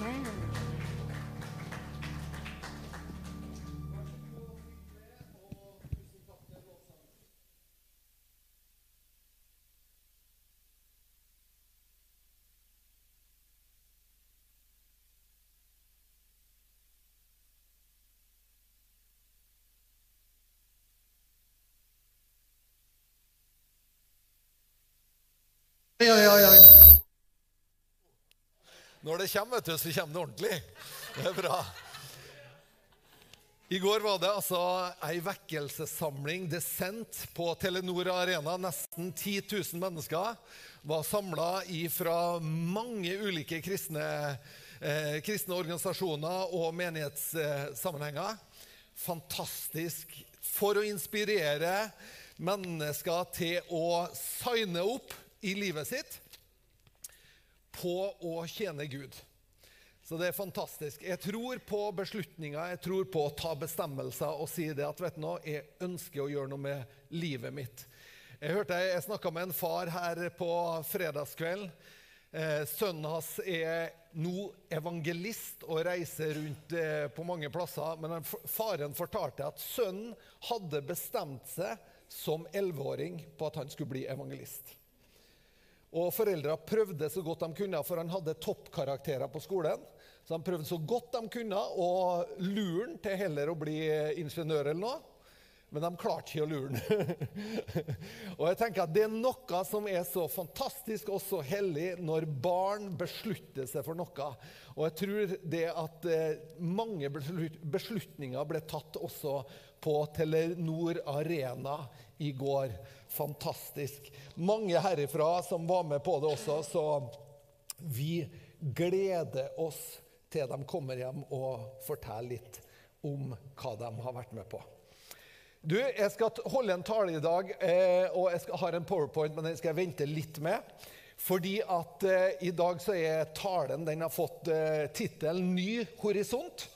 man. Når det kommer, vet du, så kommer det ordentlig. Det er bra. I går var det altså ei vekkelsessamling, desent på Telenor Arena. Nesten 10 000 mennesker var samla fra mange ulike kristne, eh, kristne organisasjoner og menighetssammenhenger. Fantastisk for å inspirere mennesker til å signe opp i livet sitt på å tjene Gud. Så det er fantastisk. Jeg tror på beslutninger, jeg tror på å ta bestemmelser og si det at vet du noe, jeg ønsker å gjøre noe med livet mitt. Jeg hørte jeg snakka med en far her på fredagskvelden. Eh, sønnen hans er nå evangelist og reiser rundt eh, på mange plasser. Men faren fortalte at sønnen hadde bestemt seg som elleveåring på at han skulle bli evangelist. Og Foreldra prøvde så godt de kunne, for han hadde toppkarakterer på skolen. Så de prøvde så godt de kunne å lure han til heller å bli ingeniør eller noe. Men de klarte ikke å lure han. og jeg tenker at Det er noe som er så fantastisk og så hellig når barn beslutter seg for noe. Og jeg tror det at eh, mange beslutninger ble tatt også på Telenor Arena i går. Fantastisk. Mange herifra som var med på det også, så vi gleder oss til de kommer hjem og forteller litt om hva de har vært med på. Du, Jeg skal holde en tale i dag, eh, og jeg har en powerpoint, men den skal jeg vente litt med. Fordi at eh, i dag så er talen Den har fått eh, tittelen 'Ny horisont'.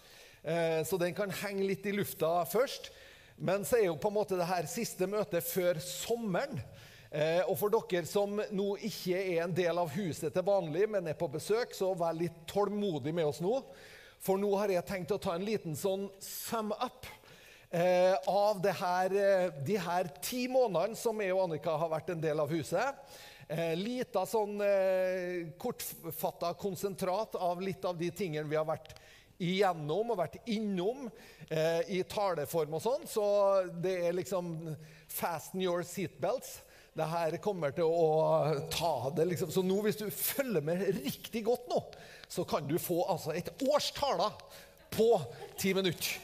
Eh, så den kan henge litt i lufta først. Men så er jo på en måte det her siste møtet før sommeren. Eh, og for dere som nå ikke er en del av huset til vanlig, men er på besøk, så vær litt tålmodig med oss nå. For nå har jeg tenkt å ta en liten sånn sum up eh, av her, eh, de her ti månedene som jeg og Annika har vært en del av huset. Eh, lita sånn eh, kortfatta konsentrat av litt av de tingene vi har vært igjennom og vært innom eh, i taleform og sånn. Så det er liksom fasten your seatbelts. Det her kommer til å ta det liksom. Så nå, hvis du følger med riktig godt nå, så kan du få altså et års taler på ti minutter.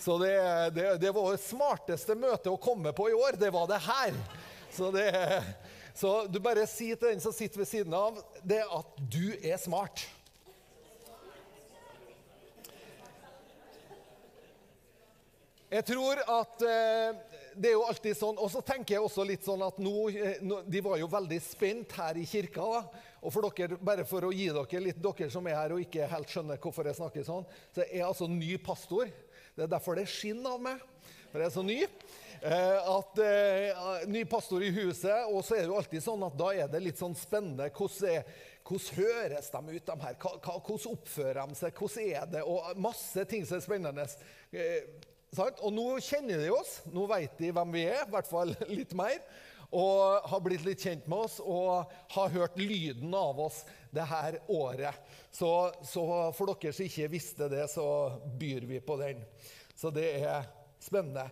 Så det, det, det var det smarteste møtet å komme på i år. Det var det her. Så, det, så du bare sier til den som sitter ved siden av, det at du er smart. Jeg tror at eh, det er jo alltid sånn Og så tenker jeg også litt sånn at eh, nå De var jo veldig spent her i kirka. da, og for dere, Bare for å gi dere litt, dere som er her og ikke helt skjønner hvorfor jeg snakker sånn, så jeg er altså ny pastor. Det er derfor det skinner av meg. For jeg er så ny. Eh, at Ny pastor i huset, og så er det jo alltid sånn at da er det litt sånn spennende. Hvordan, hvordan høres de ut, de her? Hvordan oppfører de seg? Hvordan er det? Og masse ting som er spennende. Eh, og nå kjenner de oss, nå vet de hvem vi er, i hvert fall litt mer. Og har blitt litt kjent med oss og har hørt lyden av oss det her året. Så, så for dere som ikke visste det, så byr vi på den. Så det er spennende.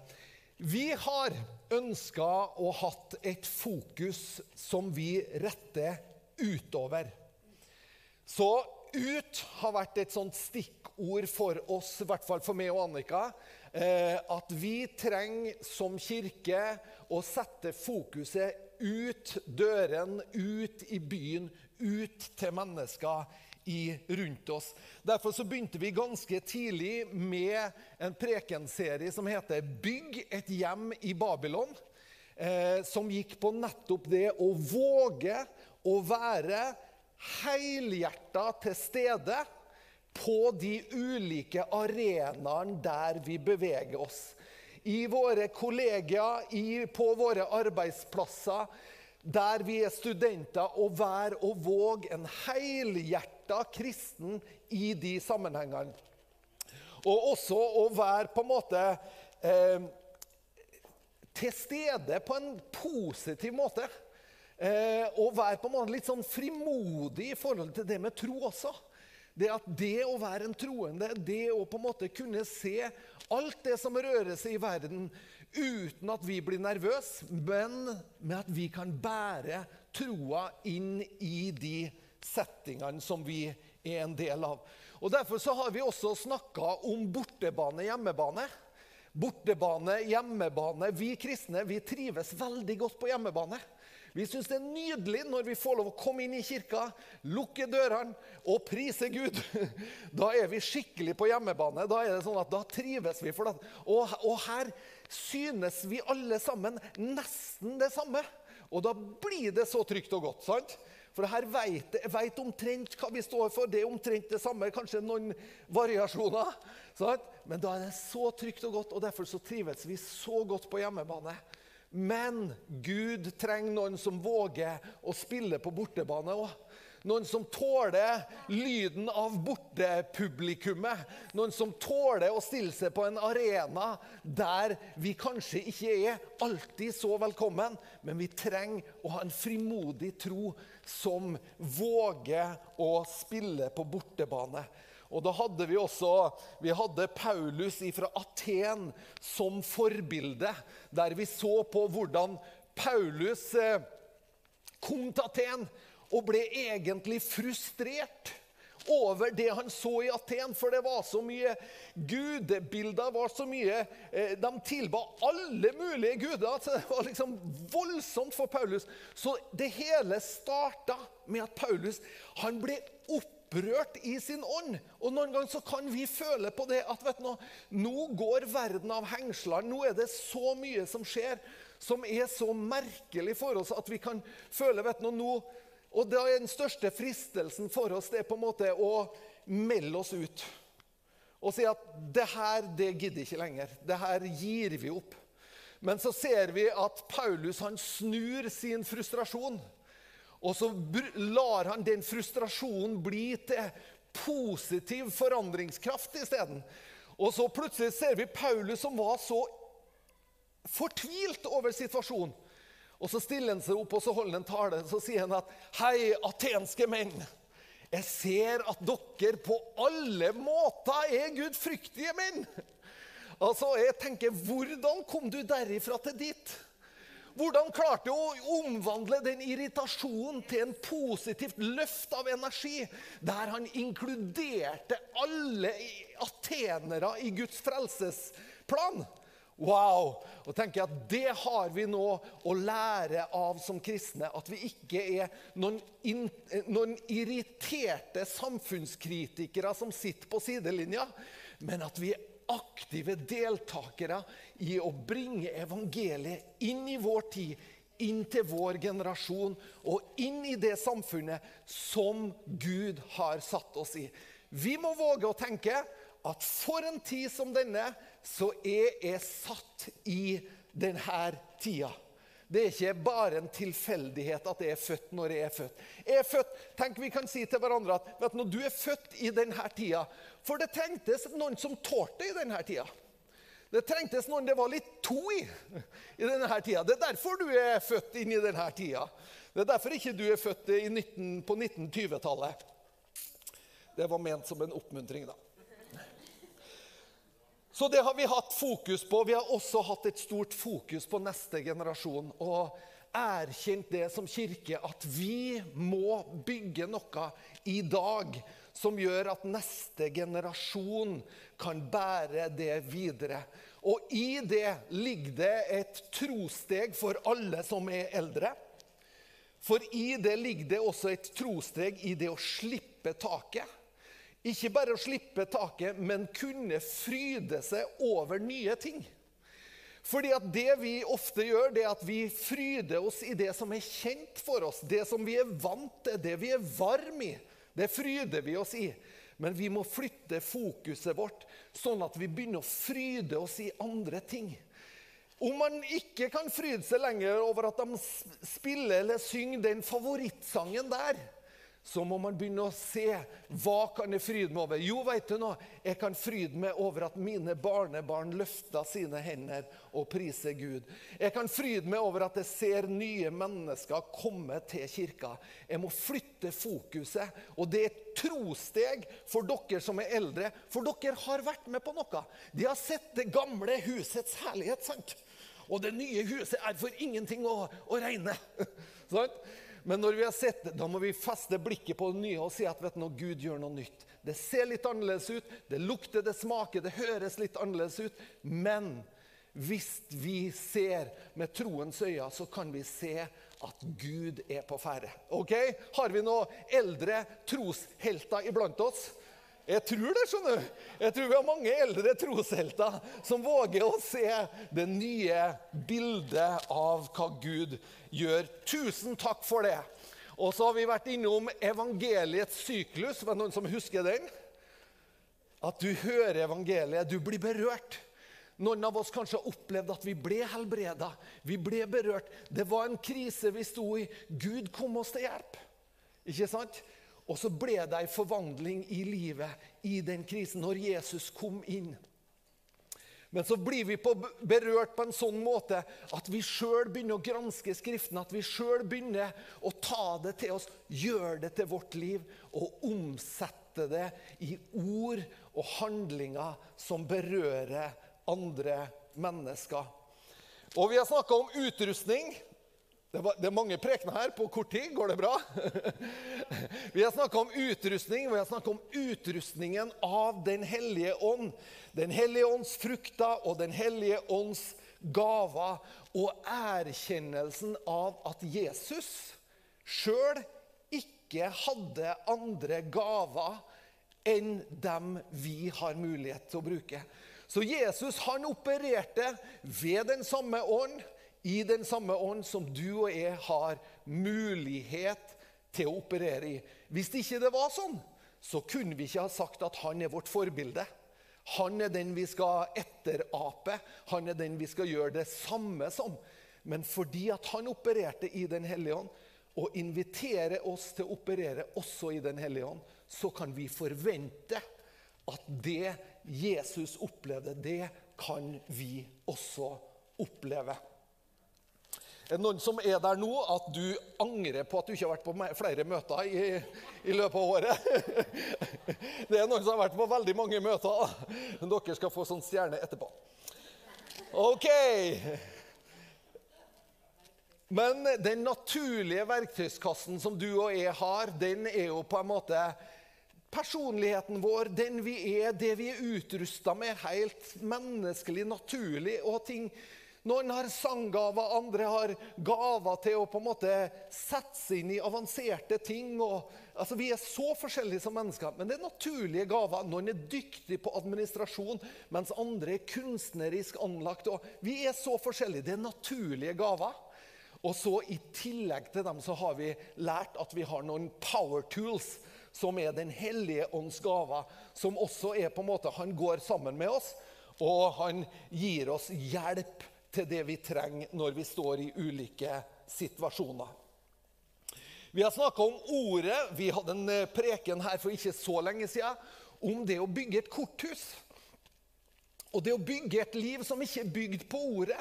Vi har ønska og hatt et fokus som vi retter utover. Så ut har vært et sånt stikkord for oss, i hvert fall for meg og Annika. Eh, at vi trenger som kirke å sette fokuset ut døren, ut i byen, ut til mennesker rundt oss. Derfor så begynte vi ganske tidlig med en prekenserie som heter 'Bygg et hjem i Babylon'. Eh, som gikk på nettopp det å våge å være helhjerta til stede på de ulike arenaene der vi beveger oss. I våre kollegier, i, på våre arbeidsplasser, der vi er studenter, og vær og våg en helhjerta kristen i de sammenhengene. Og også å være på en måte eh, til stede på en positiv måte. Eh, og være på en måte litt sånn frimodig i forhold til det med tro også. Det at det å være en troende, det å på en måte kunne se alt det som rører seg i verden, uten at vi blir nervøse, men med at vi kan bære troa inn i de settingene som vi er en del av. Og Derfor så har vi også snakka om bortebane, hjemmebane. Bortebane, hjemmebane. Vi kristne vi trives veldig godt på hjemmebane. Vi syns det er nydelig når vi får lov å komme inn i kirka, lukke dørene og prise Gud. Da er vi skikkelig på hjemmebane. Da er det sånn at da trives vi. for det. Og, og her synes vi alle sammen nesten det samme. Og da blir det så trygt og godt. sant? For her vet, vet omtrent hva vi står for. Det er omtrent det samme, kanskje noen variasjoner. Sant? Men da er det så trygt og godt, og derfor så trives vi så godt på hjemmebane. Men Gud trenger noen som våger å spille på bortebane òg. Noen som tåler lyden av bortepublikummet. Noen som tåler å stille seg på en arena der vi kanskje ikke er alltid så velkommen, men vi trenger å ha en frimodig tro som våger å spille på bortebane. Og da hadde vi også vi hadde Paulus fra Aten som forbilde, der vi så på hvordan Paulus eh, kom til Aten og ble egentlig frustrert over det han så i Aten, for det var så mye gudebilder. var så mye, eh, De tilba alle mulige guder. så Det var liksom voldsomt for Paulus. Så det hele starta med at Paulus han ble opprørt i sin ånd. Og Noen ganger så kan vi føle på det at vet du, nå går verden av hengslene. Nå er det så mye som skjer som er så merkelig for oss at vi kan føle vet du, nå og da er den største fristelsen for oss det er på en måte å melde oss ut. Og si at 'det her, det gidder ikke lenger'. Det her gir vi opp. Men så ser vi at Paulus han snur sin frustrasjon. Og så lar han den frustrasjonen bli til positiv forandringskraft isteden. Og så plutselig ser vi Paulus som var så fortvilt over situasjonen. Og Så stiller han seg opp og så holder han tale. Så sier han at Hei, atenske menn. Jeg ser at dere på alle måter er gudfryktige menn. Altså, jeg tenker, Hvordan kom du derifra til dit? Hvordan klarte hun å omvandle den irritasjonen til en positivt løft av energi, der han inkluderte alle atenere i Guds frelsesplan? Wow! Og tenker jeg at Det har vi nå å lære av som kristne. At vi ikke er noen, in, noen irriterte samfunnskritikere som sitter på sidelinja, men at vi er aktive deltakere i å bringe evangeliet inn i vår tid, inn til vår generasjon og inn i det samfunnet som Gud har satt oss i. Vi må våge å tenke at for en tid som denne så er jeg satt i denne tida. Det er ikke bare en tilfeldighet at jeg er født når jeg er født. Jeg er født, tenk Vi kan si til hverandre at vet du, du er født i denne tida. For det trengtes noen som tålte i denne tida. Det trengtes noen det var litt to i i denne tida. Det er derfor du er født inn i denne tida. Det er derfor ikke du er født 19, på 1920-tallet. Det var ment som en oppmuntring, da. Så det har vi hatt fokus på. Vi har også hatt et stort fokus på neste generasjon. Og erkjent det som kirke at vi må bygge noe i dag som gjør at neste generasjon kan bære det videre. Og i det ligger det et trosteg for alle som er eldre. For i det ligger det også et trosteg i det å slippe taket. Ikke bare å slippe taket, men kunne fryde seg over nye ting. Fordi at Det vi ofte gjør, det er at vi fryder oss i det som er kjent for oss. Det som vi er vant til, det vi er varm i. Det fryder vi oss i. Men vi må flytte fokuset vårt, sånn at vi begynner å fryde oss i andre ting. Om man ikke kan fryde seg lenger over at de spiller eller synger den favorittsangen der, så må man begynne å se hva kan jeg fryde meg over. Jo, vet du noe? Jeg kan fryde meg over at mine barnebarn løfter sine hender og priser Gud. Jeg kan fryde meg over at jeg ser nye mennesker komme til kirka. Jeg må flytte fokuset. Og det er et trosteg for dere som er eldre, for dere har vært med på noe. De har sett det gamle husets herlighet. sant? Og det nye huset er for ingenting å, å regne. sant? Men når vi har sett det, da må vi feste blikket på det nye og si at vet du, Gud gjør noe nytt. Det ser litt annerledes ut, det lukter, det smaker, det høres litt annerledes ut. Men hvis vi ser med troens øyne, så kan vi se at Gud er på ferde. Ok? Har vi noen eldre troshelter iblant oss? Jeg tror det, skjønner du. Jeg tror vi har mange eldre troshelter som våger å se det nye bildet av hva Gud gjør. Tusen takk for det. Og så har vi vært innom evangeliets syklus. Var det noen som husker den? At du hører evangeliet, du blir berørt. Noen av oss kanskje har opplevd at vi ble helbreda. Vi ble berørt. Det var en krise vi sto i. Gud kom oss til hjelp. Ikke sant? Og så ble det ei forvandling i livet i den krisen, når Jesus kom inn. Men så blir vi på, berørt på en sånn måte at vi sjøl begynner å granske Skriften. At vi sjøl begynner å ta det til oss, gjøre det til vårt liv og omsette det i ord og handlinger som berører andre mennesker. Og vi har snakka om utrustning. Det, var, det, er mange prekener her på kort tid. Går det bra? vi har snakka om utrustning. Vi har snakka om utrustningen av Den hellige ånd. Den hellige ånds frukter og Den hellige ånds gaver. Og erkjennelsen av at Jesus sjøl ikke hadde andre gaver enn dem vi har mulighet til å bruke. Så Jesus han opererte ved den samme ånd i den samme ånd som du og jeg har mulighet til å operere i. Hvis ikke det var sånn, så kunne vi ikke ha sagt at han er vårt forbilde. Han er den vi skal etterape, han er den vi skal gjøre det samme som. Men fordi at han opererte i Den hellige ånd, og inviterer oss til å operere også i Den hellige ånd, så kan vi forvente at det Jesus opplevde, det kan vi også oppleve. Er det noen som er der nå at du angrer på at du ikke har vært på flere møter i, i løpet av året? Det er noen som har vært på veldig mange møter. Dere skal få sånn stjerne etterpå. OK. Men den naturlige verktøyskassen som du og jeg har, den er jo på en måte personligheten vår, den vi er, det vi er utrusta med, helt menneskelig, naturlig, og ting noen har sanggaver, andre har gaver til å på en måte sette seg inn i avanserte ting. Og, altså, vi er så forskjellige som mennesker, men det er naturlige gaver. Noen er dyktige på administrasjon, mens andre er kunstnerisk anlagt. Og vi er så forskjellige. Det er naturlige gaver. Og så I tillegg til dem så har vi lært at vi har noen power tools, som er Den hellige ånds gaver. Som også er på en måte Han går sammen med oss, og han gir oss hjelp til det vi trenger når vi står i ulike situasjoner. Vi har snakka om ordet. Vi hadde en eh, preken her for ikke så lenge siden om det å bygge et korthus. Og det å bygge et liv som ikke er bygd på ordet.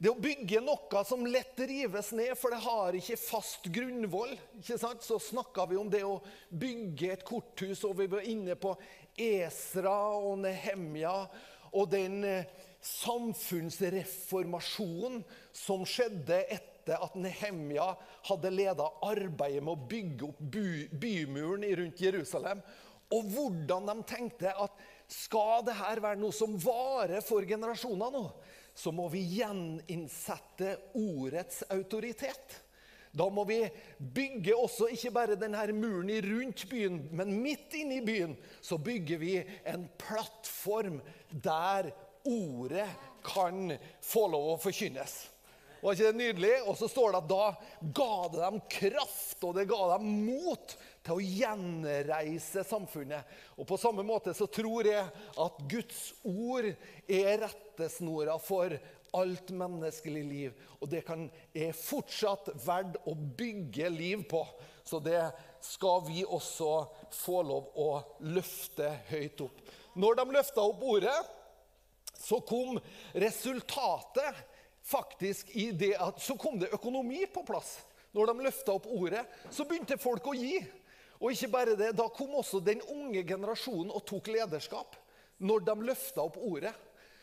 Det å bygge noe som lett rives ned, for det har ikke fast grunnvoll. Ikke sant? Så snakka vi om det å bygge et korthus, og vi var inne på Esra og Nehemja og den eh, samfunnsreformasjonen som skjedde etter at Nehemja hadde leda arbeidet med å bygge opp by, bymuren rundt Jerusalem. Og hvordan de tenkte at skal dette være noe som varer for generasjoner nå, så må vi gjeninnsette ordets autoritet. Da må vi bygge også ikke bare denne muren rundt byen, men midt inne i byen så bygger vi en plattform der ordet kan få lov å forkynnes. Var ikke det nydelig? Og så står det at da ga det dem kraft, og det ga dem mot til å gjenreise samfunnet. Og På samme måte så tror jeg at Guds ord er rettesnora for alt menneskelig liv. Og det kan, er fortsatt verdt å bygge liv på. Så det skal vi også få lov å løfte høyt opp. Når de løfta opp ordet, så kom resultatet faktisk i det at Så kom det økonomi på plass. Når de løfta opp ordet, så begynte folk å gi. Og ikke bare det, da kom også den unge generasjonen og tok lederskap. Når de løfta opp ordet.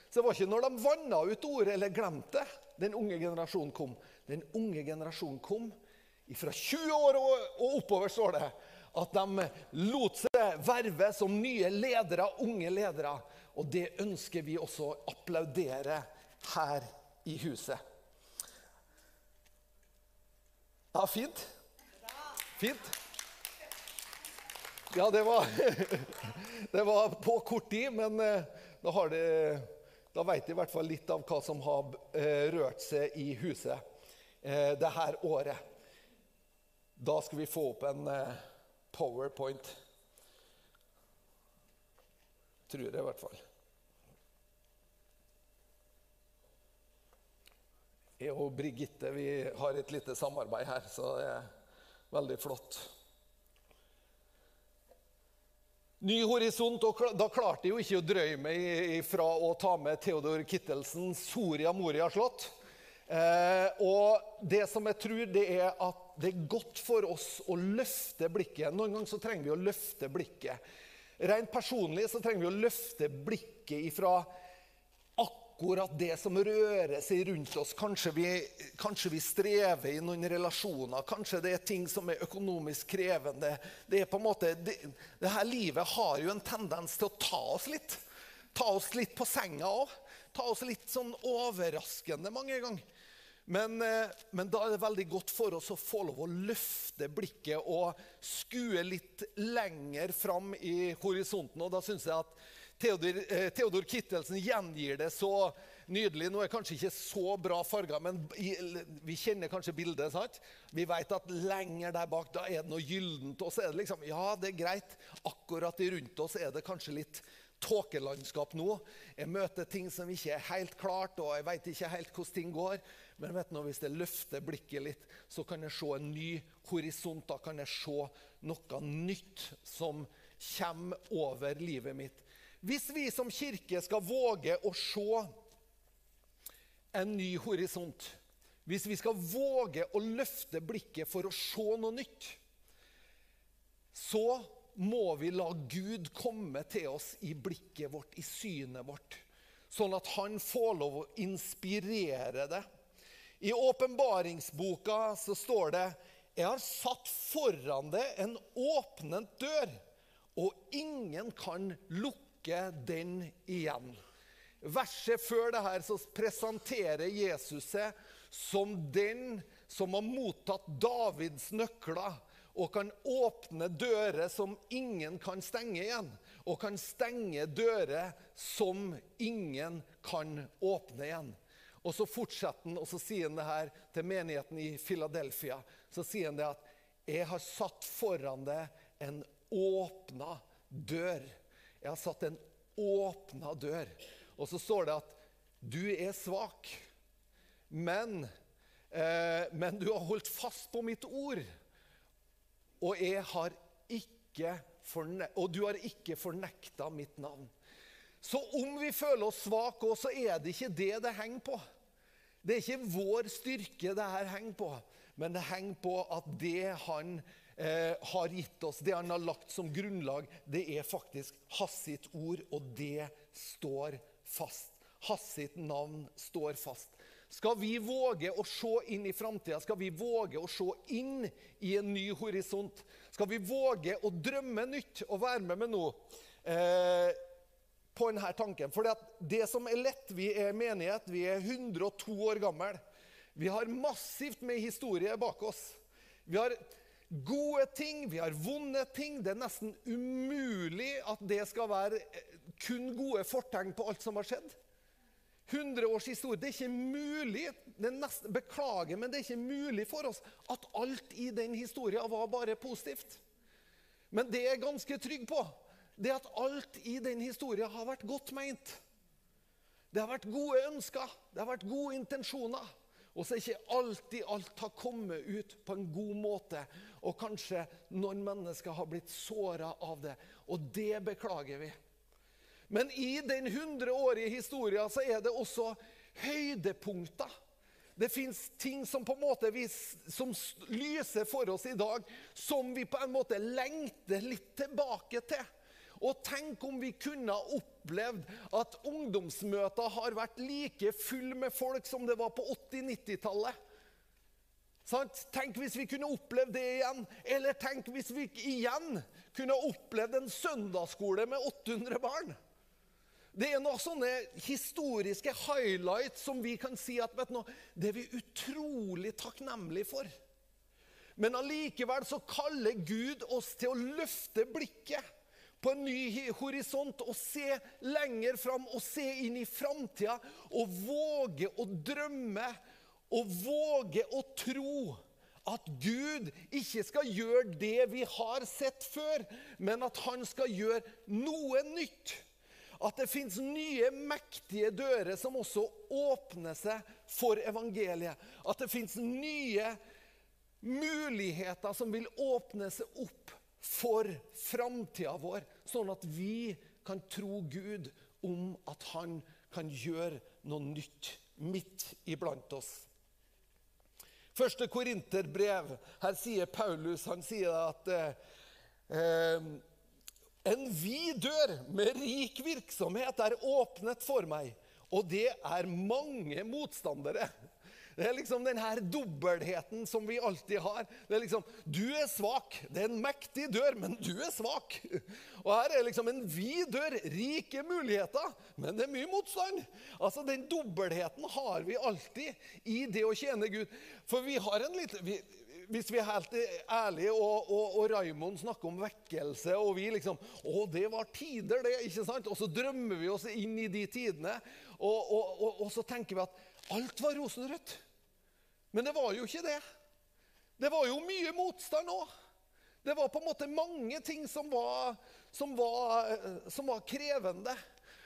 Så det var ikke når de vanna ut ordet eller glemte det, den unge generasjonen kom. Den unge generasjonen kom fra 20 år og oppover, står det. At de lot seg verve som nye ledere, unge ledere. Og det ønsker vi også å applaudere her i huset. Ja, fint. Fint. Ja, det var, det var på kort tid, men eh, da, har det, da vet de i hvert fall litt av hva som har eh, rørt seg i huset eh, det her året. Da skal vi få opp en powerpoint. Tror jeg i hvert fall. Jeg og Brigitte vi har et lite samarbeid her, så det er veldig flott. Ny horisont, og Da klarte jeg jo ikke å drøye meg fra å ta med Theodor Kittelsen, 'Soria Moria slott'. Eh, og det som jeg tror, det er at det er godt for oss å løfte blikket. Noen ganger så trenger vi å løfte blikket. Rent personlig så trenger vi å løfte blikket ifra akkurat det som rører seg rundt oss. Kanskje vi, kanskje vi, strever i noen relasjoner. Kanskje det er ting som er økonomisk krevende. Det er på en måte, det, det her livet har jo en tendens til å ta oss litt. Ta oss litt på senga òg. Ta oss litt sånn overraskende mange ganger. Men, eh, men, da er det veldig godt for oss å få lov å løfte blikket og skue litt lenger fram i horisonten. Og da syns jeg at Theodor, eh, Theodor, Kittelsen gjengir det så nydelig. Nå er kanskje ikke så bra farger, men vi kjenner kanskje bildet. sant? Vi vet at lenger der bak da er det noe gyllent. Og så er det liksom Ja, det er greit. Akkurat rundt oss er det kanskje litt tåkelandskap nå. Jeg møter ting som ikke er helt klart, og jeg vet ikke helt hvordan ting går. Men vet du, hvis jeg løfter blikket litt, så kan jeg se en ny horisont. Da kan jeg se noe nytt som kommer over livet mitt. Hvis vi som kirke skal våge å se en ny horisont, hvis vi skal våge å løfte blikket for å se noe nytt, så må vi la Gud komme til oss i blikket vårt, i synet vårt, sånn at han får lov å inspirere det. I åpenbaringsboka så står det jeg har satt foran deg en åpnet dør, og ingen kan lukke den igjen. Verset før det her så presenterer Jesus seg som den som har mottatt Davids nøkler og kan åpne dører som ingen kan stenge igjen. Og kan stenge dører som ingen kan åpne igjen. Og så fortsetter han, og så sier han det her til menigheten i Philadelphia. Så sier han det at 'Jeg har satt foran deg en åpna dør'. Jeg har satt en åpna dør. Og så står det at du er svak, men, eh, men du har holdt fast på mitt ord. Og, jeg har ikke og du har ikke fornekta mitt navn. Så om vi føler oss svake, så er det ikke det det henger på. Det er ikke vår styrke det her henger på, men det henger på at det han eh, har gitt oss, det han har lagt som grunnlag, det er faktisk hans sitt ord, og det står fast. Hans sitt navn står fast. Skal vi våge å se inn i framtida, skal vi våge å se inn i en ny horisont, skal vi våge å drømme nytt og være med med noe eh, på denne tanken For det som er lett, vi er menighet, vi er 102 år gamle. Vi har massivt med historie bak oss. Vi har gode ting, vi har vonde ting. Det er nesten umulig at det skal være eh, kun gode fortegn på alt som har skjedd. 100 års historie. Det er ikke mulig er nesten, Beklager, men det er ikke mulig for oss at alt i den historien var bare positivt. Men det er jeg ganske trygg på, det at alt i den historien har vært godt meint. Det har vært gode ønsker, det har vært gode intensjoner. Og så er ikke alltid alt har kommet ut på en god måte. Og kanskje noen mennesker har blitt såra av det. Og det beklager vi. Men i den hundreårige historien så er det også høydepunkter. Det fins ting som på en måte vi, som lyser for oss i dag, som vi på en måte lengter litt tilbake til. Og tenk om vi kunne ha opplevd at ungdomsmøter har vært like full med folk som det var på 80-90-tallet. Tenk hvis vi kunne opplevd det igjen. Eller tenk hvis vi igjen kunne opplevd en søndagsskole med 800 barn. Det er noen sånne historiske highlights som vi kan si at vet du, det er vi utrolig takknemlige for. Men allikevel så kaller Gud oss til å løfte blikket på en ny horisont og se lenger fram og se inn i framtida og våge å drømme og våge å tro at Gud ikke skal gjøre det vi har sett før, men at han skal gjøre noe nytt. At det fins nye, mektige dører som også åpner seg for evangeliet. At det fins nye muligheter som vil åpne seg opp for framtida vår, sånn at vi kan tro Gud om at han kan gjøre noe nytt midt iblant oss. Første Korinterbrev. Her sier Paulus han sier at eh, en vid dør med rik virksomhet er åpnet for meg, og det er mange motstandere. Det er liksom den her dobbeltheten som vi alltid har. Det er liksom, Du er svak. Det er en mektig dør, men du er svak. Og her er liksom en vid dør, rike muligheter, men det er mye motstand. Altså, Den dobbeltheten har vi alltid i det å tjene Gud. For vi har en liten vi, hvis vi er helt ærlige, og, og, og Raimond snakker om vekkelse, og vi liksom Å, det var tider, det. ikke sant? Og så drømmer vi oss inn i de tidene. Og, og så tenker vi at alt var rosenrødt. Men det var jo ikke det. Det var jo mye motstand òg. Det var på en måte mange ting som var, som var, som var krevende.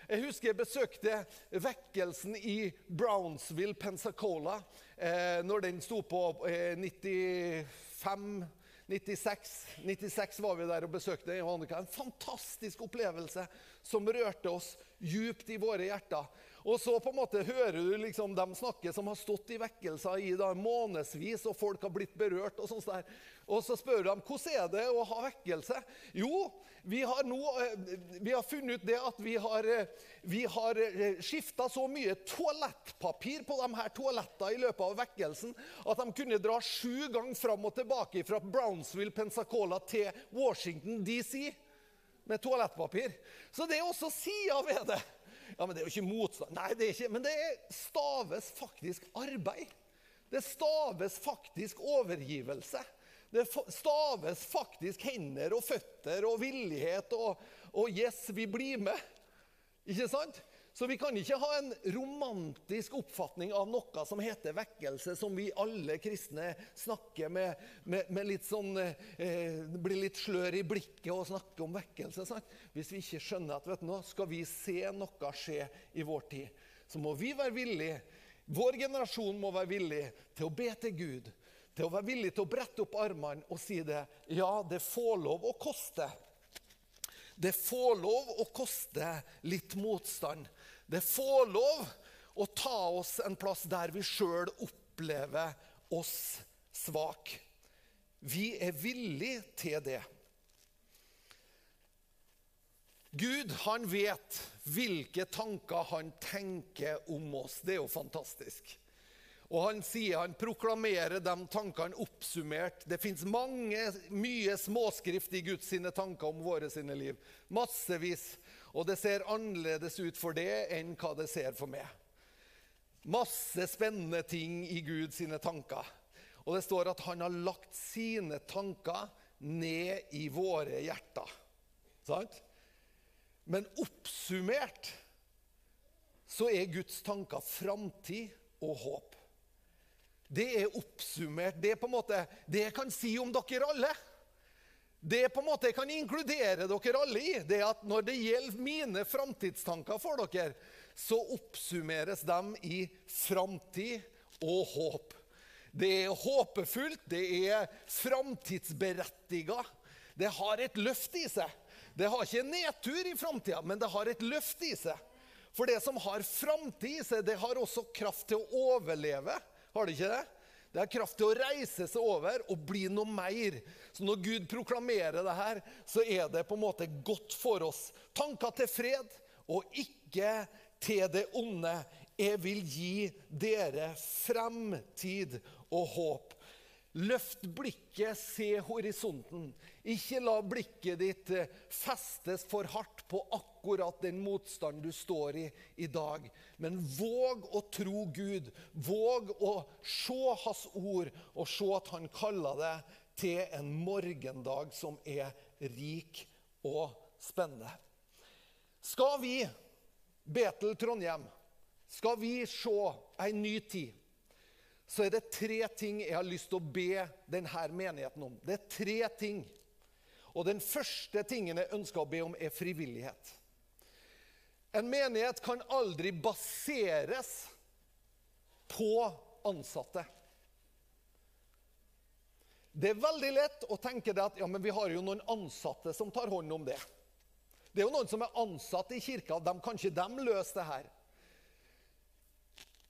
Jeg husker jeg besøkte vekkelsen i Brownsville, Pensacola, eh, når den sto på eh, 95 96, 96 var vi der og besøkte En fantastisk opplevelse som rørte oss djupt i våre hjerter. Og så på en måte hører du liksom dem snakke som har stått i vekkelser i da, månedsvis, og folk har blitt berørt. Og sånt der. Og så spør du dem hvordan er det å ha vekkelse. Jo, vi har, nå, eh, vi har funnet ut det at vi har, eh, vi har eh, skifta så mye toalettpapir på de her toalettene i løpet av vekkelsen at de kunne dra sju ganger fram og tilbake fra Brownsville, Pensacola til Washington DC med toalettpapir. Så det er også sida ved det. Ja, men det er jo ikke motstand. Nei, det er ikke, men det staves faktisk arbeid. Det staves faktisk overgivelse. Det staves faktisk hender og føtter og villighet og, og 'yes, vi blir med'. Ikke sant? Så vi kan ikke ha en romantisk oppfatning av noe som heter vekkelse, som vi alle kristne snakker med, med, med litt sånn eh, Blir litt slør i blikket og snakker om vekkelse. Sant? Hvis vi ikke skjønner at vet du, nå skal vi se noe skje i vår tid, så må vi være villige Vår generasjon må være villig til å be til Gud. Til å være villig til å brette opp armene og si det. Ja, det får lov å koste. Det får lov å koste litt motstand. Det får lov å ta oss en plass der vi sjøl opplever oss svak. Vi er villige til det. Gud han vet hvilke tanker han tenker om oss. Det er jo fantastisk. Og han sier, han proklamerer de tankene oppsummert. Det fins mye småskrift i Guds sine tanker om våre sine liv. Massevis. Og det ser annerledes ut for det enn hva det ser for meg. Masse spennende ting i Guds tanker. Og det står at han har lagt sine tanker ned i våre hjerter. Sant? Men oppsummert så er Guds tanker framtid og håp. Det er oppsummert. Det er på en måte det jeg kan si om dere alle det på en måte jeg kan inkludere dere alle i, det er at når det gjelder mine framtidstanker for dere, så oppsummeres de i framtid og håp. Det er håpefullt, det er framtidsberettiga. Det har et løft i seg. Det har ikke en nedtur i framtida, men det har et løft i seg. For det som har framtid i seg, det har også kraft til å overleve. Har det ikke det? Det er kraft til å reise seg over og bli noe mer. Så når Gud proklamerer det her, så er det på en måte godt for oss. Tanker til fred og ikke til det onde. Jeg vil gi dere fremtid og håp. Løft blikket, se horisonten. Ikke la blikket ditt eh, festes for hardt på akkurat den motstand du står i i dag. Men våg å tro Gud. Våg å se Hans ord og se at Han kaller det til en morgendag som er rik og spennende. Skal vi, Betel Trondheim, skal vi se ei ny tid? Så er det tre ting jeg har lyst til å be denne menigheten om. Det er tre ting. Og den første tingen jeg ønsker å be om, er frivillighet. En menighet kan aldri baseres på ansatte. Det er veldig lett å tenke det at ja, men vi har jo noen ansatte som tar hånd om det. Det er jo noen som er ansatte i kirka. De, kanskje de løser det her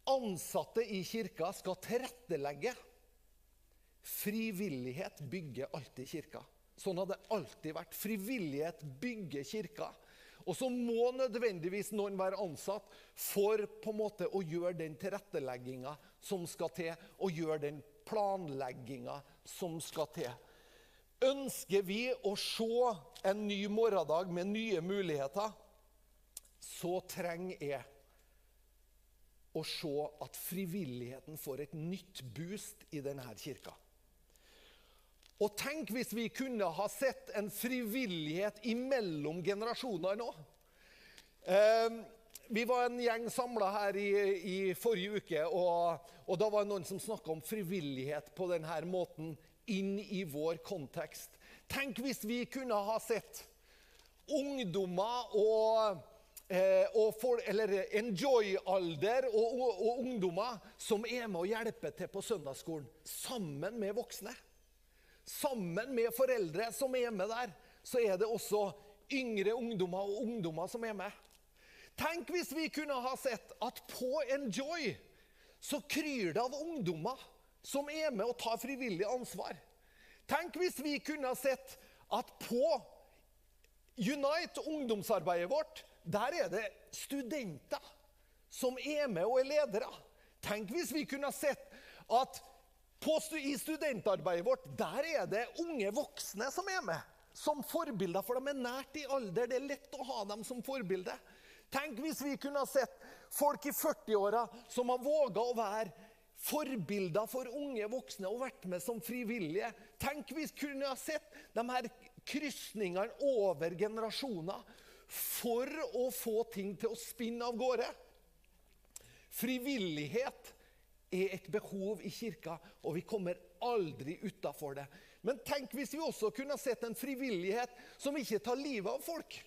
ansatte i kirka skal tilrettelegge. Frivillighet bygger alltid kirka. Sånn har det alltid vært. Frivillighet bygger kirka. Og så må nødvendigvis noen være ansatt for på en måte å gjøre den tilrettelegginga som skal til, og gjøre den planlegginga som skal til. Ønsker vi å se en ny morgendag med nye muligheter, så trenger jeg å se at frivilligheten får et nytt boost i denne kirka. Og tenk hvis vi kunne ha sett en frivillighet imellom generasjoner nå. Eh, vi var en gjeng samla her i, i, forrige uke, og, og, da var det noen som snakka om frivillighet på denne måten inn i vår kontekst. Tenk hvis vi kunne ha sett ungdommer og eh, for, eller enjoy-alder og, og, og, ungdommer som er med å hjelpe til på søndagsskolen. Sammen med voksne. Sammen med foreldre som er med der, så er det også yngre ungdommer og ungdommer som er med. Tenk hvis vi kunne ha sett at på Enjoy så kryr det av ungdommer som er med og tar frivillig ansvar. Tenk hvis vi kunne ha sett at på Unite, ungdomsarbeidet vårt, der er det studenter som er med og er ledere. Tenk hvis vi kunne sett at på, i studentarbeidet vårt der er det unge voksne som er med. Som forbilder, for de er nært i alder. Det er lett å ha dem som forbilde. Tenk hvis vi kunne sett folk i 40-åra som har våga å være forbilder for unge voksne og vært med som frivillige. Tenk hvis vi kunne sett de her krysningene over generasjoner for å få ting til å spinne av gårde. Frivillighet er et behov i kirka, og vi kommer aldri utafor det. Men tenk hvis vi også kunne sett en frivillighet som ikke tar livet av folk.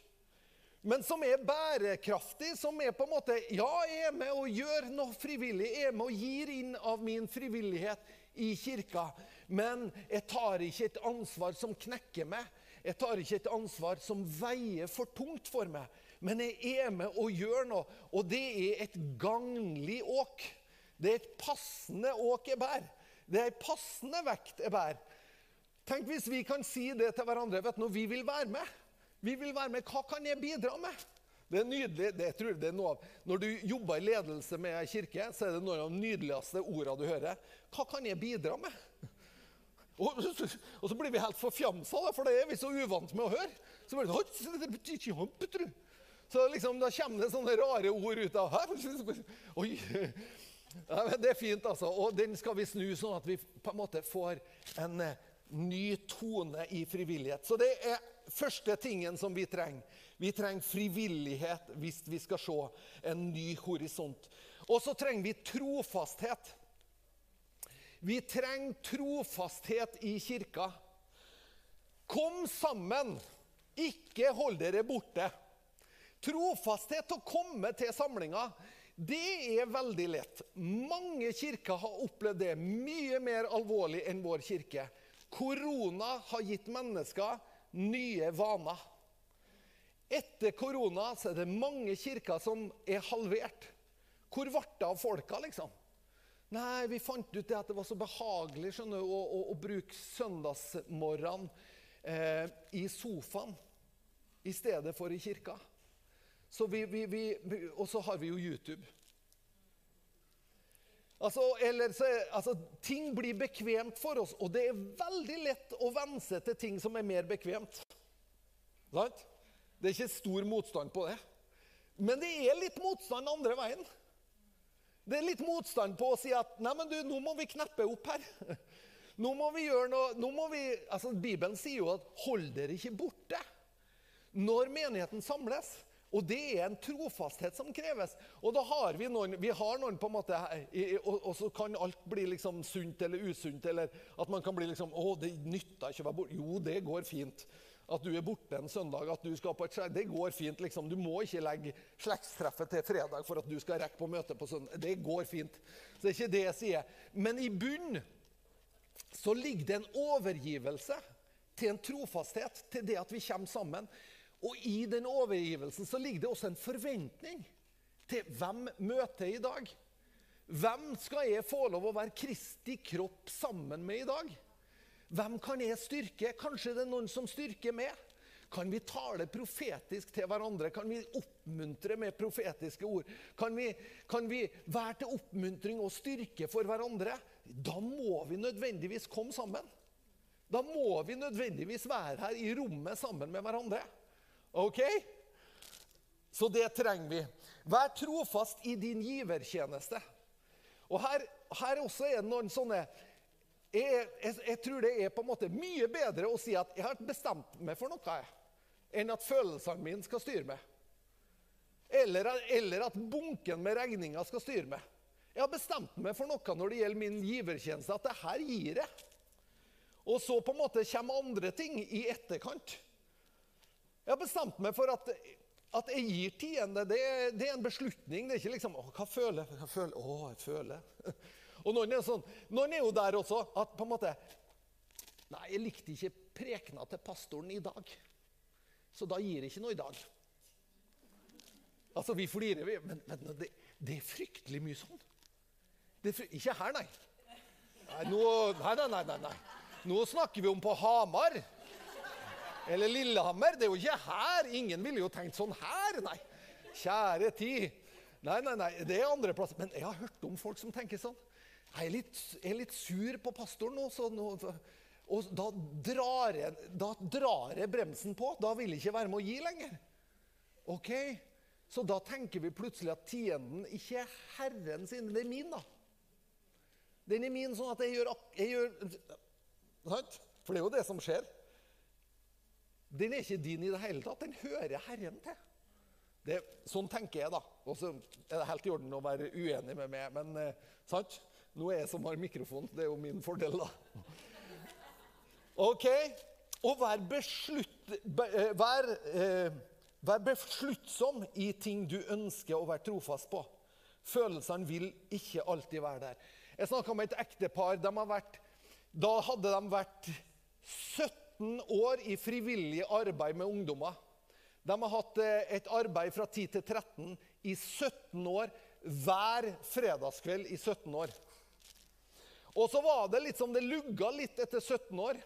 Men som er bærekraftig, som er på en måte Ja, jeg er med og gjør noe frivillig. Jeg er med og gir inn av min frivillighet i kirka. Men jeg tar ikke et ansvar som knekker meg. Jeg tar ikke et ansvar som veier for tungt for meg, men jeg er med og gjør noe. Og det er et gagnlig åk. Det er et passende åk jeg bærer. Det er en passende vekt jeg bærer. Tenk hvis vi kan si det til hverandre vet du, når vi vil være med. Vi vil være med. Hva kan jeg bidra med? Det er nydelig. Det tror jeg det er noe av. Når du jobber i ledelse med ei kirke, så er det noen av de nydeligste ordene du hører. Hva kan jeg bidra med? Og, og, så blir vi helt forfjamsa, for det er vi så uvant med å høre. Så, blir det, så liksom, da kommer det sånne rare ord ut av her. Oi. Det er fint, altså. Og den skal vi snu, sånn at vi på en måte får en eh, ny tone i frivillighet. Så det er første tingen som vi trenger. Vi trenger frivillighet hvis vi skal se en ny horisont. Og så trenger vi trofasthet. Vi trenger trofasthet i kirka. Kom sammen, ikke hold dere borte. Trofasthet til å komme til samlinga. Det er veldig lett. Mange kirker har opplevd det mye mer alvorlig enn vår kirke. Korona har gitt mennesker nye vaner. Etter korona så er det mange kirker som er halvert. Hvor ble det av folka, liksom? Nei, vi fant ut det at det var så behagelig skjønner, å, å, å bruke søndagsmorgenen eh, i sofaen i stedet for i kirka. Så vi, vi, vi, og så har vi jo YouTube. Altså, så, altså, ting blir bekvemt for oss, og det er veldig lett å venne seg til ting som er mer bekvemt. Sant? Det er ikke stor motstand på det. Men det er litt motstand andre veien. Det er litt motstand på å si at nei, men du, nå må vi kneppe opp her. Nå må vi gjøre noe nå må vi, altså Bibelen sier jo at 'hold dere ikke borte' når menigheten samles. Og det er en trofasthet som kreves. Og da har vi noen vi har noen på en måte, og, og så kan alt bli liksom sunt eller usunt. Eller at man kan bli liksom Å, det nytter ikke å være borte. Jo, det går fint. At du er borte en søndag, at du skal på et skjær, det går fint. liksom. Du må ikke legge slektstreffet til fredag for at du skal rekke på møte på søndag. Det går fint. Så det er ikke det jeg sier. Men i bunn så ligger det en overgivelse til en trofasthet, til det at vi kommer sammen. Og i den overgivelsen så ligger det også en forventning til hvem møter i dag. Hvem skal jeg få lov å være Kristi kropp sammen med i dag? Hvem kan jeg styrke? Kanskje det er noen som styrker meg? Kan vi tale profetisk til hverandre? Kan vi oppmuntre med profetiske ord? Kan vi, kan vi være til oppmuntring og styrke for hverandre? Da må vi nødvendigvis komme sammen. Da må vi nødvendigvis være her i rommet sammen med hverandre. OK? Så det trenger vi. Vær trofast i din givertjeneste. Og her, her også er det noen sånne jeg, jeg, jeg, tror det er på en måte mye bedre å si at jeg har bestemt meg for noe, enn at følelsene mine skal styre meg. Eller, eller at bunken med regninger skal styre meg. Jeg har bestemt meg for noe når det gjelder min givertjeneste, at det her gir jeg. Og så på en måte kommer andre ting i etterkant. Jeg har bestemt meg for at, at jeg gir tiende. Det, det, er en beslutning. Det er ikke liksom hva føler jeg? Hva føler? Å, jeg føler. Og noen er, sånn, noen er jo der også at på en måte Nei, jeg likte ikke prekena til pastoren i dag. Så da gir jeg ikke noe i dag. Altså, vi flirer, vi. Men, men det, det, er fryktelig mye sånn. Frykt, ikke her, nei. Nei, nå, nei, nei, nei, nei. Nå snakker vi om på Hamar. Eller Lillehammer. Det er jo ikke her. Ingen ville jo tenkt sånn her, nei. Kjære tid. Nei, nei, nei, det er andre plasser. Men jeg har hørt om folk som tenker sånn. Jeg er litt, er litt sur på pastoren nå, så nå, og da drar, jeg, da drar jeg bremsen på. Da vil jeg ikke være med å gi lenger. Ok? Så da tenker vi plutselig at tienden ikke er Herren sin, det er min, da. Den er min sånn at jeg gjør, jeg gjør For det er jo det som skjer. Den er ikke din i det hele tatt. Den hører Herren til. Det, sånn tenker jeg, da. Og så er det helt i orden å være uenig med meg, men eh, sant? Nå er jeg som har mikrofon. Det er jo min fordel, da. OK? Og vær, beslutt, Be, vær, eh, vær besluttsom i ting du ønsker å være trofast på. Følelsene vil ikke alltid være der. Jeg snakka med et ektepar. da hadde de vært 17 17 år i frivillig arbeid med ungdommer. De har hatt eh, et arbeid fra 10 til 13 i 17 år, hver fredagskveld i 17 år. Og så var det litt som det lugga litt etter 17 år.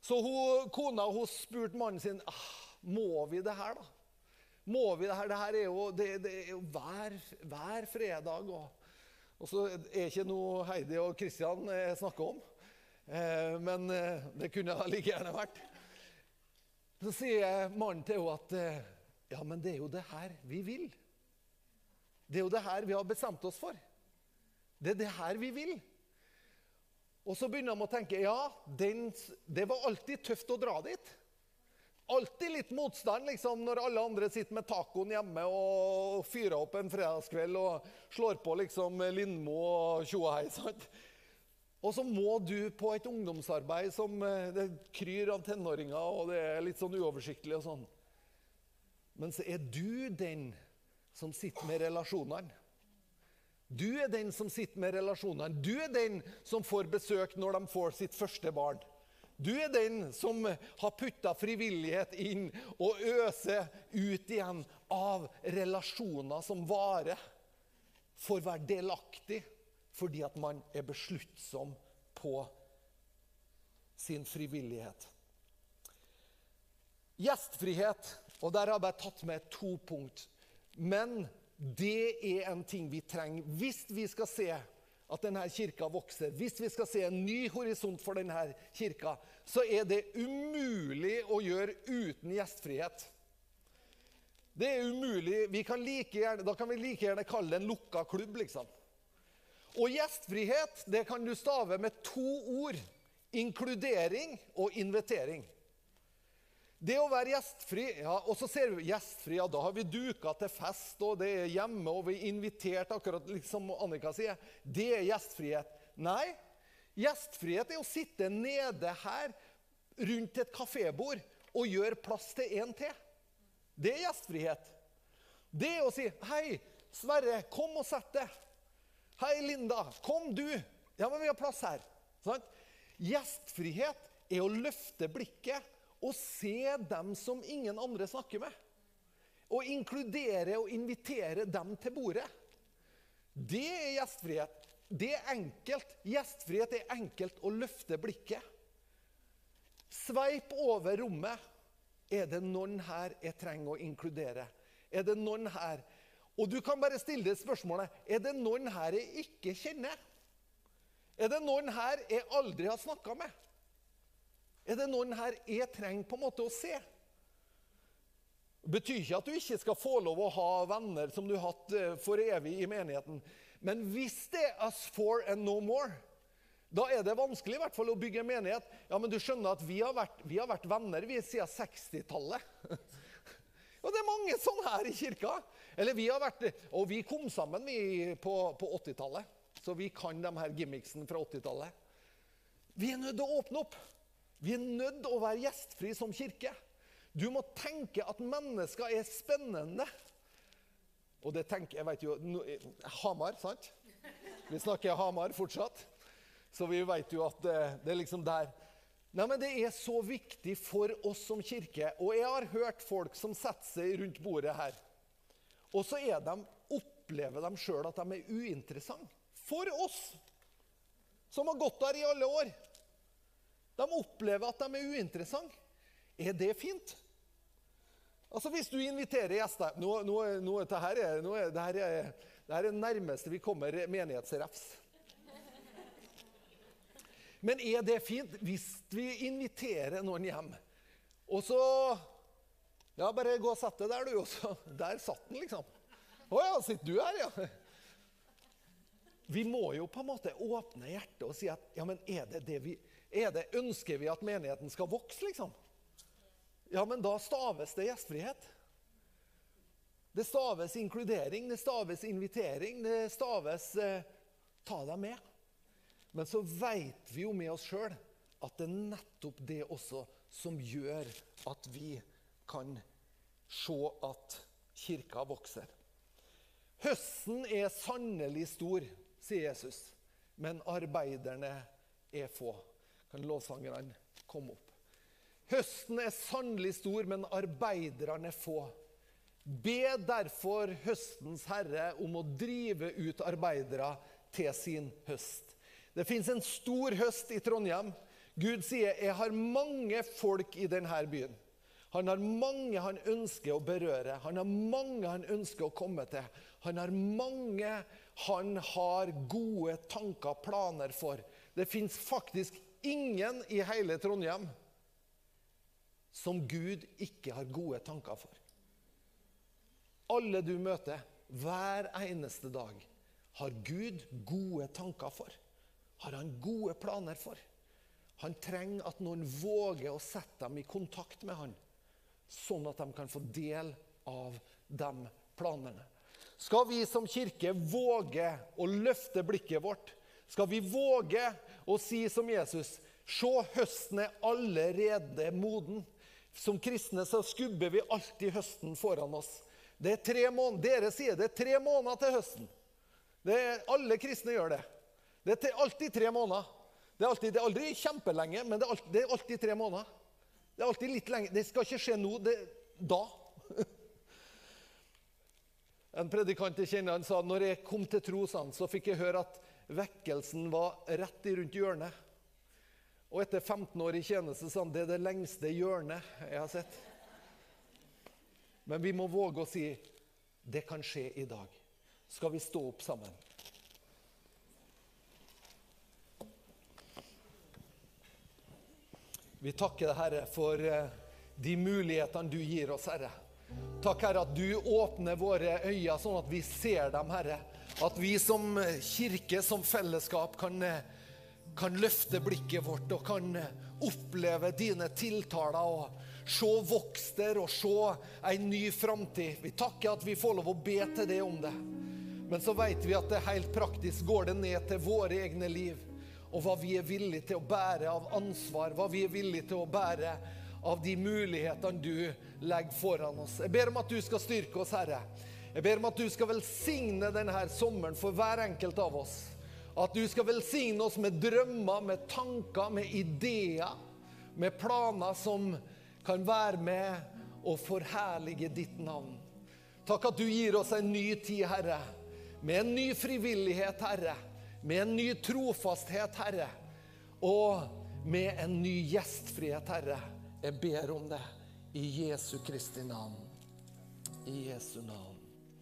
Så hun, kona hun spurte mannen sin ah, må vi det her, da. Må vi det her? Det her er jo, det, det er jo hver, hver, fredag. Og, og så er ikke noe Heidi og Kristian snakker om. Eh, men eh, det kunne da like gjerne vært. Så sier mannen til henne at eh, ja, men det er jo det her vi vil. Det er jo det her vi har bestemt oss for. Det er det her vi vil. Og så begynner de å tenke ja, den, det var alltid tøft å dra dit. Alltid litt motstand liksom, når alle andre sitter med tacoen hjemme og fyrer opp en fredagskveld og slår på liksom Lindmo og tjoa hei. Og så må du på et ungdomsarbeid som eh, det kryr av tenåringer, og det er litt sånn uoversiktlig og sånn. Men så er du den som sitter med relasjonene. Du er den som sitter med relasjonene. Du er den som får besøk når de får sitt første barn. Du er den som har putta frivillighet inn og øser ut igjen av relasjoner som varer. Å være delaktig fordi at man er besluttsom på sin frivillighet. Gjestfrihet. Og der har jeg bare tatt med to punkt. Men det er en ting vi trenger hvis vi skal se at denne kirka vokser. Hvis vi skal se en ny horisont for denne kirka, så er det umulig å gjøre uten gjestfrihet. Det er umulig. Kan like gjerne, da kan vi like gjerne kalle det en lukka klubb, liksom. Og gjestfrihet det kan du stave med to ord. Inkludering og invitering. Det å være gjestfri ja, Og så ser vi gjestfri, ja, da har vi duka til fest, og det er hjemme, og vi er invitert, akkurat liksom Annika sier. Det er gjestfrihet. Nei, gjestfrihet er å sitte nede her rundt et kafébord og gjøre plass til en til. Det er gjestfrihet. Det er å si 'Hei, Sverre, kom og sett deg.' 'Hei, Linda, kom du.' 'Ja, men vi har plass her.' Sånn? Gjestfrihet er å løfte blikket og se dem som ingen andre snakker med. Og inkludere og invitere dem til bordet. Det er gjestfrihet. Det er enkelt. Gjestfrihet er enkelt å løfte blikket. Sveip over rommet. Er det noen her jeg trenger å inkludere? Er det noen her Og du kan bare stille deg spørsmålet er det noen her jeg ikke kjenner. Er det noen her jeg aldri har snakka med? Er det noen her jeg trenger på en måte å se? Det betyr ikke at du ikke skal få lov å ha venner som du har hatt eh, for evig i menigheten. Men hvis det er us four and no more, da er det vanskelig i hvert fall å bygge en menighet. Ja, men du skjønner at vi har vært, vi har vært venner vi siden 60-tallet. Og det er mange sånne her i kirka. Eller vi har vært, Og vi kom sammen vi på, på 80-tallet. Så vi kan de her gimmicksene fra 80-tallet. Vi er nødt til å åpne opp. Vi er nødt til å være gjestfri som kirke. Du må tenke at mennesker er spennende. Og det tenker jeg vet jo, Hamar, sant? Vi snakker Hamar fortsatt. Så vi vet jo at det, det, er liksom der. Nei, men Det er så viktig for oss som kirke. Og jeg har hørt folk som setter seg rundt bordet her. Og så de, opplever de sjøl at de er uinteressante. For oss som har gått der i alle år. De opplever at de er uinteressante. Er det fint? Altså Hvis du inviterer gjester Nå, nå, nå, det her er, nå er, det her er, det her er nærmeste vi kommer menighetsrefs. Men er det fint hvis vi inviterer noen hjem, og så Ja, bare gå og sett deg der, du. også. der satt den, liksom. Å ja, sitter du her, ja? Vi må jo på en måte åpne hjertet og si at ja, men er det det vi er det, Ønsker vi at menigheten skal vokse, liksom? Ja, men da staves det gjestfrihet. Det staves inkludering, det staves invitering, det staves eh, ta deg med. Men så veit vi jo med oss sjøl at det er nettopp det også som gjør at vi kan se at kirka vokser. Høsten er sannelig stor, sier Jesus, men arbeiderne er få. Kan lovsangerne komme opp? Høsten er sannelig stor, men arbeiderne er få. Be derfor høstens herre om å drive ut arbeidere til sin høst. Det fins en stor høst i Trondheim. Gud sier, 'Jeg har mange folk i denne byen'. Han har mange han ønsker å berøre. Han har mange han ønsker å komme til. Han har mange han har gode tanker, planer for. Det fins faktisk ingen i hele Trondheim som Gud ikke har gode tanker for. Alle du møter hver eneste dag, har Gud gode tanker for. Har han gode planer for. Han trenger at noen våger å sette dem i kontakt med han, sånn at de kan få del av de planene. Skal vi som kirke våge å løfte blikket vårt skal vi våge å si som Jesus Se, høsten er allerede moden. Som kristne så skubber vi alltid høsten foran oss. Det er tre måneder, Dere sier det er tre måneder til høsten. Er, alle kristne gjør det. Det er alltid tre måneder. Det er, alltid, det er aldri kjempelenge, men det er, alltid, det er alltid tre måneder. Det er alltid litt lenge. Det skal ikke skje nå. Det, da. En predikant jeg kjenner han sa når jeg kom til tro, så fikk jeg høre at vekkelsen var rett i rundt hjørnet. Og etter 15 år i tjeneste sa han det er det lengste hjørnet jeg har sett. Men vi må våge å si det kan skje i dag. Skal vi stå opp sammen? Vi takker deg, Herre, for eh, de mulighetene du gir oss, Herre. Takk, Herre, at du åpner våre øyne sånn at vi ser dem, Herre. At vi som kirke, som fellesskap, kan, kan løfte blikket vårt og kan oppleve dine tiltaler og se vokster og se en ny framtid. Vi takker at vi får lov å be til det om det. Men så vet vi at det helt praktisk går det ned til våre egne liv og hva vi er villige til å bære av ansvar, hva vi er villige til å bære av de mulighetene du legger foran oss. Jeg ber om at du skal styrke oss, Herre. Jeg ber om at du skal velsigne denne sommeren for hver enkelt av oss. At du skal velsigne oss med drømmer, med tanker, med ideer, med planer som kan være med og forherlige ditt navn. Takk at du gir oss en ny tid, Herre, med en ny frivillighet, Herre med en ny trofasthet, Herre, og med en ny gjestfrihet, Herre. Jeg ber om det i Jesu Kristi navn. I Jesu navn.